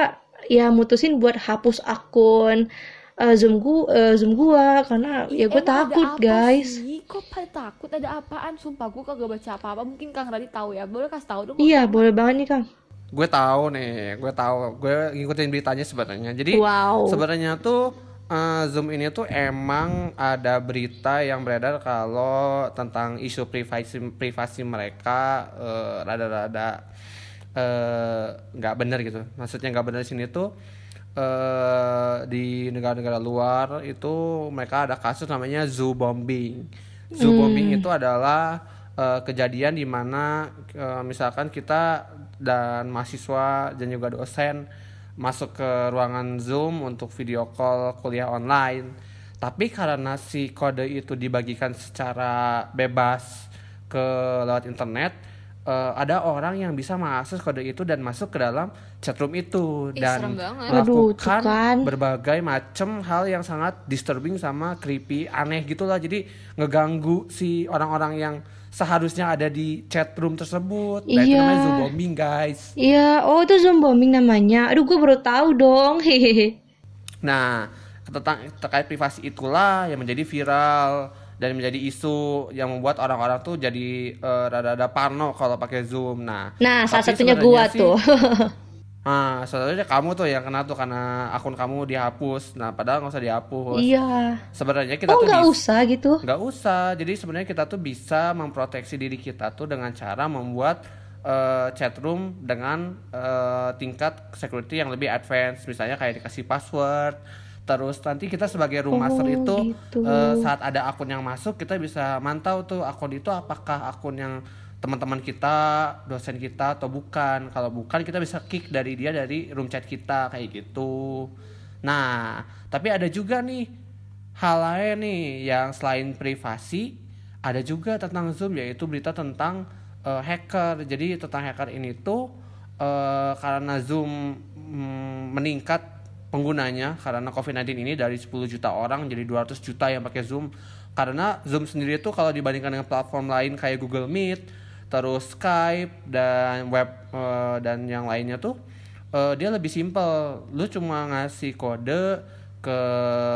ya mutusin buat hapus akun eh, Zoom gua, Zoom gua karena ya gue Emang ada takut apa guys. Sih? Kok pada takut? Ada apaan? Sumpah gue kagak baca apa-apa. Mungkin Kang Radit tahu ya. Boleh kasih tahu dong. Iya boleh banget nih kang. Gue tahu nih Gue tahu Gue ngikutin beritanya sebenarnya Jadi Wow. sebenarnya tuh eh, Zoom ini tuh emang ada berita yang beredar kalau tentang isu privasi privasi mereka eh, rada-rada eh, nggak bener gitu. Maksudnya nggak bener di sini tuh eh, di negara-negara luar itu mereka ada kasus namanya zoo bombing. Zoo bombing itu adalah eh, kejadian di mana eh, misalkan kita dan mahasiswa dan juga dosen masuk ke ruangan Zoom untuk video call kuliah online. Tapi karena si kode itu dibagikan secara bebas ke lewat internet, eh, ada orang yang bisa mengakses kode itu dan masuk ke dalam chatroom itu Ih, dan banget. Aduh, melakukan kan. berbagai macam hal yang sangat disturbing sama creepy, aneh gitulah. Jadi ngeganggu si orang-orang yang seharusnya ada di chatroom tersebut. Nah, itu Iya. namanya zoom bombing, guys. Iya, oh itu zoom bombing namanya. Aduh, gue baru tahu dong. Hehehe. Nah, tentang terkait privasi itulah yang menjadi viral dan menjadi isu yang membuat orang-orang tuh jadi eh, rada-rada parno kalau pakai Zoom. Nah, Nah, salah satunya gua sih- tuh. Nah, sebenarnya kamu tuh yang kena tuh karena akun kamu dihapus. Nah, padahal nggak usah dihapus. iya. Sebenarnya kita Oh, tuh nggak usah gitu. nggak usah. Jadi sebenarnya kita tuh bisa memproteksi diri kita tuh dengan cara membuat eh, chatroom dengan eh, tingkat security yang lebih advance. Misalnya kayak dikasih password. Terus nanti kita sebagai room master Oh, itu gitu. eh, saat ada akun yang masuk kita bisa mantau tuh akun itu apakah akun yang teman-teman kita, dosen kita atau bukan. Kalau bukan kita bisa kick dari dia dari room chat kita kayak gitu. Nah, tapi ada juga nih hal lain nih yang selain privasi ada juga tentang Zoom yaitu berita tentang eh, hacker. Jadi tentang hacker ini tuh eh, karena Zoom mm, meningkat penggunanya karena COVID-19 ini dari 10 juta orang jadi 200 juta yang pakai Zoom. Karena Zoom sendiri tuh kalau dibandingkan dengan platform lain kayak Google Meet, terus Skype dan web eh, dan yang lainnya tuh eh, dia lebih simpel. Lu cuma ngasih kode ke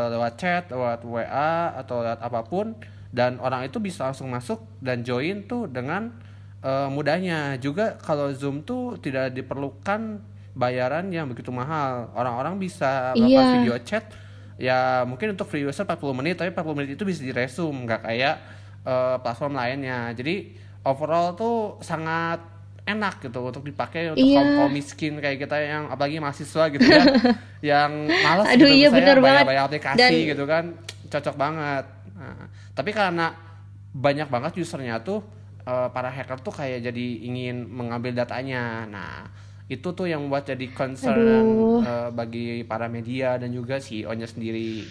lewat chat, lewat WA atau lewat apa pun dan orang itu bisa langsung masuk dan join tuh dengan eh, mudahnya. Juga kalau Zoom tuh tidak diperlukan bayaran yang begitu mahal. Orang-orang bisa melakukan Iya. video chat ya mungkin untuk free user 40 menit tapi 40 menit itu bisa diresum nggak kayak eh, platform lainnya. Jadi overall tuh sangat enak gitu untuk dipakai untuk Iya. kaum kaum miskin kayak kita yang apalagi mahasiswa gitu ya yang malas Aduh, gitu iya, bener banget. bayar-bayar aplikasi Dan- gitu kan cocok banget Nah, tapi karena banyak banget usernya tuh eh, para hacker tuh kayak jadi ingin mengambil datanya nah itu tuh yang membuat jadi concern Aduh. eh, bagi para media dan juga CEO-nya sendiri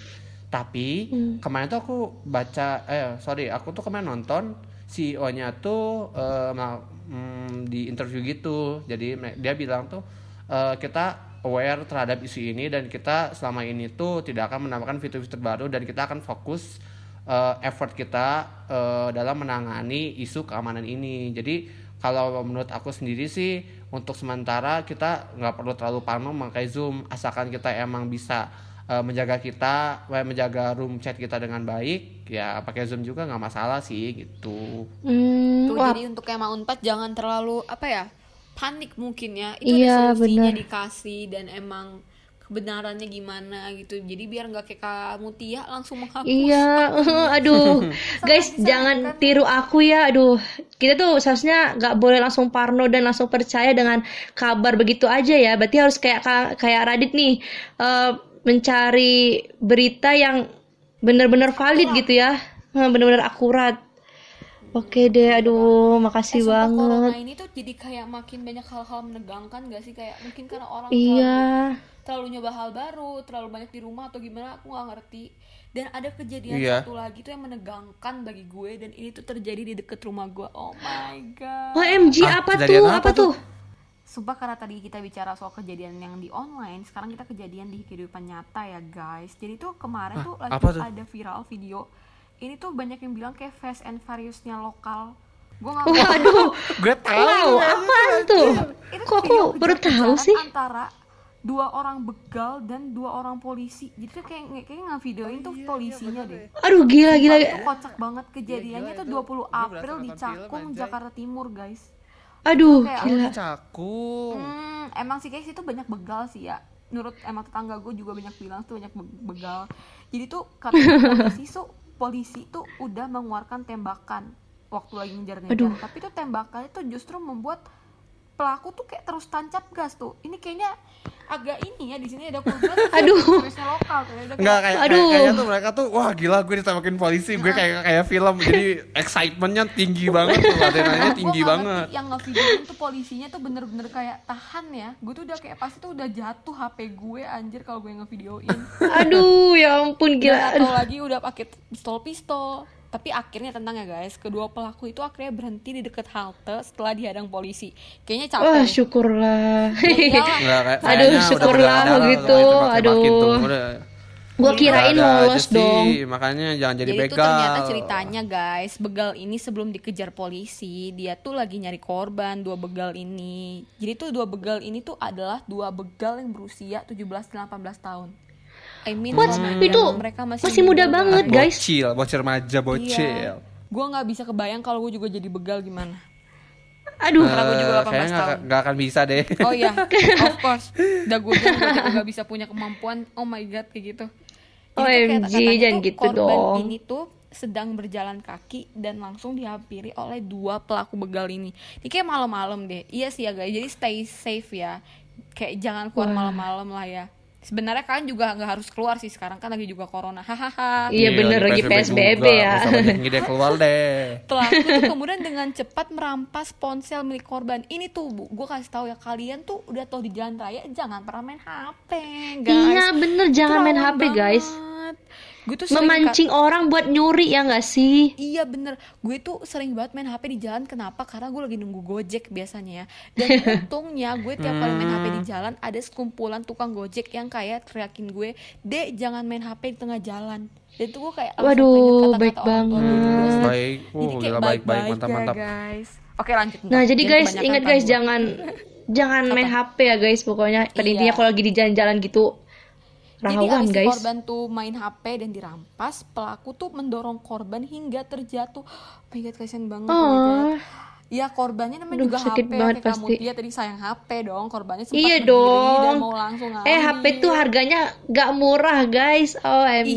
tapi Hmm. kemarin tuh aku baca eh sorry aku tuh kemarin nonton CEO-nya tuh mel- mm, di interview gitu. Jadi dia bilang tuh eh, kita aware terhadap isu ini dan kita selama ini tuh tidak akan menambahkan fitur-fitur baru dan kita akan fokus eh, effort kita eh, dalam menangani isu keamanan ini. Jadi kalau menurut aku sendiri sih untuk sementara kita nggak perlu terlalu parno memakai zoom. Asalkan kita emang bisa eh, menjaga kita eh, menjaga room chat kita dengan baik ya pakai zoom juga nggak masalah sih gitu. Hmm, Tuh, wah, jadi untuk yang mau unpad jangan terlalu apa ya panik mungkin ya. Itu Iya, ada solusinya bener. dikasih dan emang kebenarannya gimana gitu. Jadi biar nggak kayak kamu Tia langsung menghapus. Iya, aduh, guys jangan tiru aku ya, aduh. Kita tuh seharusnya nggak boleh langsung parno dan langsung percaya dengan kabar begitu aja ya. Berarti harus kayak ka- kayak Radit nih, eh, mencari berita yang benar-benar valid gitu ya, benar-benar akurat. Oke deh, aduh, makasih Eh, banget. corona ini tuh jadi kayak makin banyak hal-hal menegangkan gak sih kayak mungkin karena orang Iya, terlalu, terlalu nyoba hal baru terlalu banyak di rumah atau gimana aku nggak ngerti dan ada kejadian Iya. satu lagi tuh yang menegangkan bagi gue dan ini tuh terjadi di deket rumah gue oh my god OMG Ah, apa tuh? apa Apa tuh? Sumpah karena tadi kita bicara soal kejadian yang di online, sekarang kita kejadian di kehidupan nyata ya guys. Jadi tuh kemarin Hah, tuh lagi apa tuh? ada viral video. Ini tuh banyak yang bilang kayak Fast and Furious-nya lokal. Gue nggak Waduh, gue tahu wow, apaan tuh? Itu Kok aku baru tahu sih? Antara dua orang begal dan dua orang polisi. Jadi tuh kayak kayak nggak videoin tuh polisinya deh. Aduh, gila, gila. Itu kocak banget kejadiannya Iya, tuh gila, 20 itu. Itu April di Cakung. Jakarta Timur guys. Aduh, Kayak- gila. cakung Hmm, emang sih guys itu banyak begal sih ya. Menurut emang tetangga gue juga banyak bilang tuh banyak be- begal. Jadi tuh kata polisi tuh polisi tuh udah mengeluarkan tembakan waktu lagi ngejar-ngejar. Tapi tuh tembakan itu justru membuat pelaku tuh kayak terus tancap gas tuh. Ini kayaknya agak ini ya di sini ada korban Aduh. tulisnya lokal tuh. Ada Enggak kayak, kayak Aduh. kayaknya tuh mereka tuh wah gila gue ditembakin polisi. Gue kayak kayak film. Jadi excitementnya tinggi banget tuh adrenalinnya tinggi nggak banget. ngerti, yang ngevideoin tuh polisinya tuh bener-bener kayak tahan ya. Gue tuh udah kayak pasti tuh udah jatuh HP gue anjir kalau gue ngevideoin. Aduh, ya ampun dan gila. atau lagi udah pakai pistol-pistol tapi akhirnya tenang ya guys kedua pelaku itu akhirnya berhenti di dekat halte setelah dihadang polisi kayaknya capek Wah, syukurlah. Kayak Aduh, syukurlah begitu. Aduh. Udah. Gua kirain Ada aja lolos sih, dong. makanya jangan jadi, Jadi itu begal ternyata ceritanya guys, begal ini sebelum dikejar polisi, dia tuh lagi nyari korban dua begal ini. Jadi tuh dua begal ini tuh adalah dua begal yang berusia 17 18 tahun. I mean What? remaja. Itu mereka masih muda banget, guys. bocil bocil remaja bocil Iya. Gue nggak bisa kebayang kalau gue juga jadi begal gimana. Aduh, Karena gue juga Eh, 18 kayaknya nggak tahun. nggak akan bisa deh Oh iya, of course. Udah gue bilang gue juga gak bisa punya kemampuan. Oh my god kayak gitu. Jadi tuh OMG, jangan gitu korban dong. ini tuh sedang berjalan kaki dan langsung dihampiri oleh dua pelaku begal ini. Ini kayak malam-malam deh. Iya sih ya guys. Jadi stay safe ya. Kayak jangan keluar malam-malam lah ya. Sebenarnya kalian juga nggak harus keluar sih sekarang kan lagi juga corona. Hahaha. Iya bener lagi PSBB ya. nggak banyak keluar deh Pelaku tuh kemudian dengan cepat merampas ponsel milik korban. Ini tuh bu, gue kasih tahu ya kalian tuh udah tau di jalan raya jangan pernah main HP, guys. Iya bener jangan main Rawan HP guys. Gue tuh sering Memancing orang buat nyuri ya nggak sih? Iya bener, gue tuh sering banget main HP di jalan. Kenapa? Karena gue lagi nunggu gojek biasanya ya. Dan untungnya gue tiap kali main HP di jalan Ada sekumpulan tukang gojek yang kayak teriakin gue Dek jangan main HP di tengah jalan. Dan itu gue kayak langsung Waduh, pengen kata-kata baik banget. sih. baik Jadi uh kayak baik baik. baik-baik mantap ya, mantap. guys. Oke lanjut. Nah jadi guys ingat guys jangan jangan main HP ya guys pokoknya. Pada Iya. intinya kalau lagi di jalan-jalan gitu Jadi rawan abis si guys. korban tuh main HP dan dirampas, pelaku tuh mendorong korban hingga terjatuh. Oh my god, kasihan banget. oh my Oh. god. Ya korbannya namanya Aduh, juga sakit HP banget kayak kamu pasti. dia tadi sayang HP dong, korbannya sempat Iya berdiri dong. dan mau langsung ngambil. Eh HP tuh harganya gak murah guys. Ih,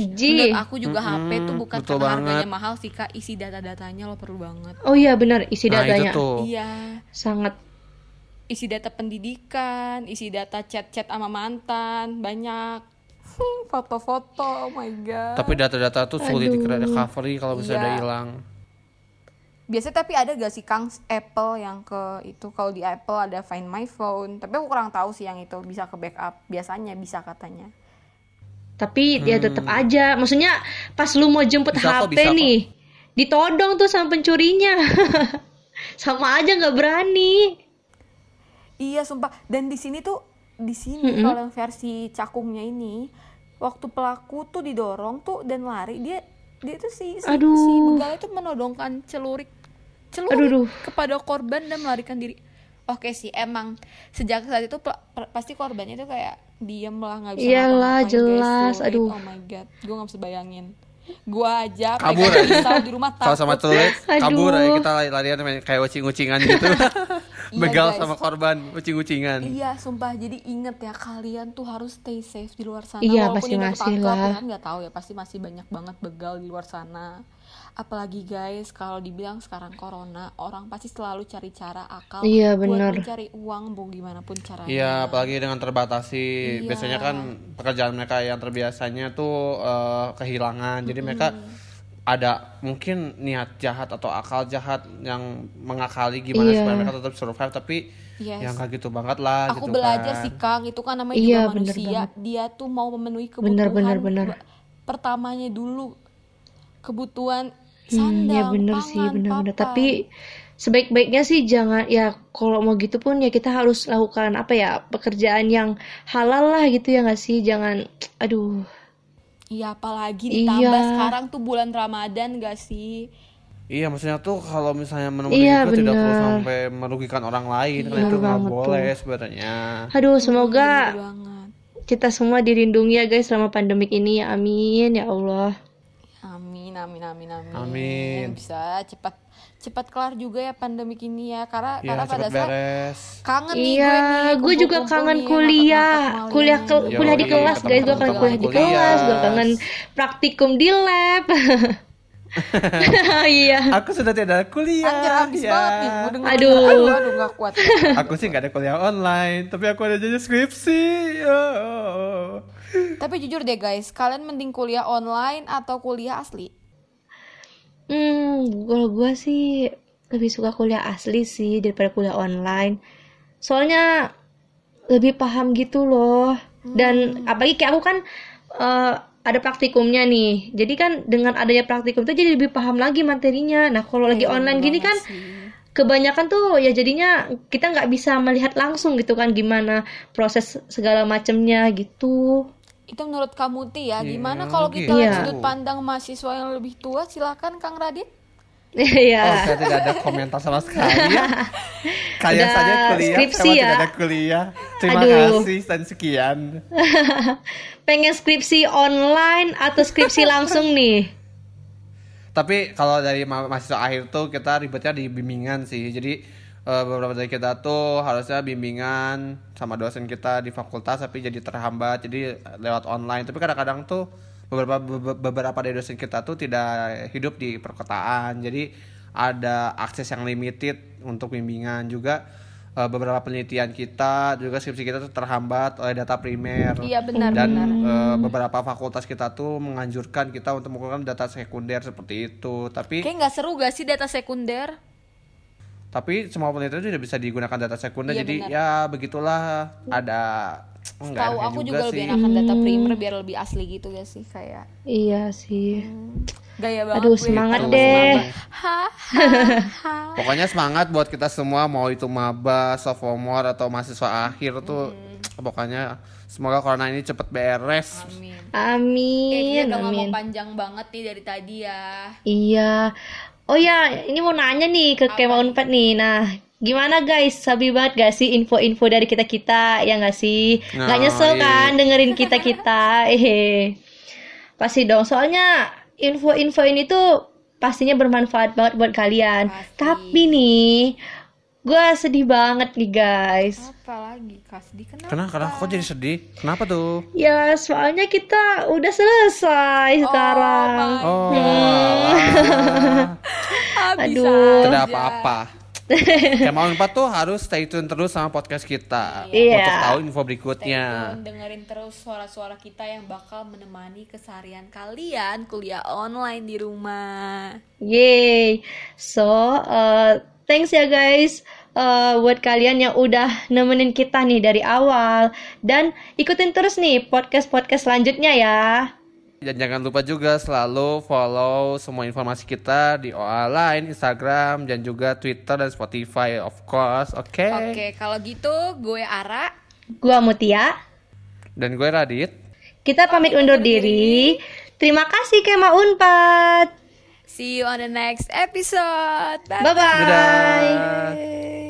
OMG. menurut aku juga HP tuh bukan betul karena harganya banget. mahal sih kak, isi data-datanya lo perlu banget. Oh iya benar isi nah itu datanya tuh Iya, sangat isi data pendidikan, isi data chat-chat sama mantan, banyak. Hmm, Foto-foto, oh my god. tapi data-data tuh sulit Aduh. di recovery kalau misalnya Iya. udah hilang Biasanya tapi ada gak sih Kang Apple yang ke itu kalau di Apple ada Find My Phone. Tapi aku kurang tahu sih yang itu bisa ke backup. Biasanya bisa katanya. tapi ya tetap aja maksudnya pas lu mau jemput Hmm. Bisa kok, HP bisa kok. nih ditodong tuh sama pencurinya sama aja nggak berani Iya sumpah. Dan di sini tuh di sini kalau yang versi cakungnya ini waktu pelaku tuh didorong tuh dan lari dia dia tuh si si, Aduh. si begal itu menodongkan celurik celurik Aduh, aduh. kepada korban dan melarikan diri. Oke sih emang sejak saat itu pasti korbannya tuh kayak diem lah nggak bisa Iyalah, guys. jelas. Sulit. Aduh. oh my god gue nggak bisa bayangin gue aja Kabur aja. di rumah sama takut celurit Aduh. kabur aja kita lari-larian kayak ucing-ucingan gitu Iya, begal guys. sama korban ucing-ucingan Iya, sumpah. Jadi inget ya, kalian tuh harus stay safe di luar sana. Iya, Walaupun ini masing-masing ketangkap, lah. ya kan nggak tahu ya, pasti masih banyak banget begal di luar sana. Apalagi guys, kalau dibilang sekarang corona, orang pasti selalu cari cara akal Iya, buat bener. mencari uang, mau gimana pun caranya. Iya, apalagi dengan terbatasi. Iya. Biasanya kan pekerjaan mereka yang terbiasanya tuh eh, kehilangan. Jadi mereka ada mungkin niat jahat atau akal jahat yang mengakali gimana Iya. supaya mereka tetap survive tapi Yes. yang kayak gitu banget lah Aku gitu belajar kan. sih Kang, itu kan namanya Iya, juga bener manusia. banget. Dia tuh mau memenuhi kebutuhan Bener, bener, bener. pertamanya dulu kebutuhan Hmm, sandang, ya bener pangan, sih bener-bener tapi sebaik-baiknya sih jangan ya kalau mau gitu pun ya kita harus lakukan apa ya pekerjaan yang halal lah gitu ya nggak sih jangan aduh Iya, apalagi ditambah Iya. sekarang tuh bulan Ramadan gak sih? Iya, maksudnya tuh kalau misalnya menemukan Iya, itu tidak perlu bener. sampai merugikan orang lain Bener itu nggak boleh sebenarnya. aduh semoga Bener banget. kita semua dilindungi ya guys selama pandemik ini ya amin ya Allah Amin, amin, amin, amin. Amin. Bisa cepat cepat kelar juga ya pandemik ini ya, karena Iya, karena pada saat beres. kangen nih Iya, gue nih, gue juga kangen nih, kuliah, kuliah ke, kuliah di kelas guys, gue kangen kuliah di kelas, gue kangen praktikum di lab. iya. Aku sudah tidak ada kuliah. Anjir habis ya. banget nih. Aduh. aduh, aduh gak kuat. Aku sih nggak ada kuliah online, tapi aku ada jadi skripsi. Oh. Tapi jujur deh guys, kalian mending kuliah online atau kuliah asli? Hmm, kalau gue sih lebih suka kuliah asli sih daripada kuliah online. Soalnya lebih paham gitu loh. Dan apalagi kayak aku kan eh, ada praktikumnya nih. Jadi kan dengan adanya praktikum tuh jadi lebih paham lagi materinya. Nah, kalau lagi Iya, online gini kan sih. kebanyakan tuh ya jadinya kita nggak bisa melihat langsung gitu kan gimana proses segala macamnya gitu. Itu menurut kamu Ti ya, Iya, gimana kalau kita gitu. lihat Iya. sudut pandang mahasiswa yang lebih tua? Silakan Kang Radit. Oh, Iya. saya tidak ada komentar sama sekali ya. Kalian Udah saja kuliah, skripsi saya ya. tidak ada kuliah. Terima Aduh. kasih dan sekian. Pengen skripsi online atau skripsi langsung nih? Tapi kalau dari ma- mahasiswa akhir tuh kita ribetnya di bimbingan sih. Jadi eh, beberapa dari kita tuh harusnya bimbingan sama dosen kita di fakultas tapi jadi terhambat jadi lewat online. Tapi kadang-kadang tuh beberapa be- beberapa dari dosen kita tuh tidak hidup di perkotaan. Jadi ada akses yang limited untuk bimbingan juga eh, beberapa penelitian kita juga skripsi kita tuh terhambat oleh data primer Iya benar dan benar. eh, beberapa fakultas kita tuh menganjurkan kita untuk menggunakan data sekunder seperti itu tapi Kayak nggak seru gak sih data sekunder? Tapi semua penelitian tidak bisa digunakan data sekunder Iya, jadi benar. ya begitulah ada enggak Tahu aku juga juga lebih sih. enakan data primer biar lebih asli gitu gak sih kayak Iya sih. gaya banget. Aduh semangat Gitu. deh. Ha, ha, ha. pokoknya semangat buat kita semua mau itu maba sophomore atau mahasiswa akhir tuh Hmm. pokoknya semoga corona ini cepet beres Amin. Amin, Eh, kita udah ngomong panjang banget nih dari tadi ya. Iya. Oh ya, ini mau nanya nih ke Kema Unpad nih. Nah, gimana guys? Sabi banget gak sih info-info dari kita-kita? Ya gak sih? Gak Nah, nyesel iya. kan dengerin kita-kita? Eh, pasti dong. Soalnya info-info ini tuh pastinya bermanfaat banget buat kalian. Pasti. Tapi nih, gue sedih banget nih guys. Apa lagi Kasdi kenapa? kenapa kenapa kok jadi sedih kenapa tuh Ya, soalnya kita udah selesai sekarang. my oh Hmm. Ah, Aduh. tidak apa-apa Kemal 4 tuh harus stay tune terus sama podcast kita Iya. untuk tahu info Stay berikutnya. tune, dengerin terus suara-suara kita yang bakal menemani keseharian kalian kuliah online di rumah. Yeay. So, uh, thanks ya guys uh, buat kalian yang udah nemenin kita nih dari awal dan ikutin terus nih podcast-podcast selanjutnya ya. Dan jangan lupa juga selalu follow semua informasi kita di OA Line, Instagram, dan juga Twitter dan Spotify of course. Oke. Oke, kalau gitu gue Ara. Gua Mutia. Dan gue Radit. Kita pamit undur diri. Terima kasih Kema Unpad. See you on the next episode. Bye. Bye bye. Dadah.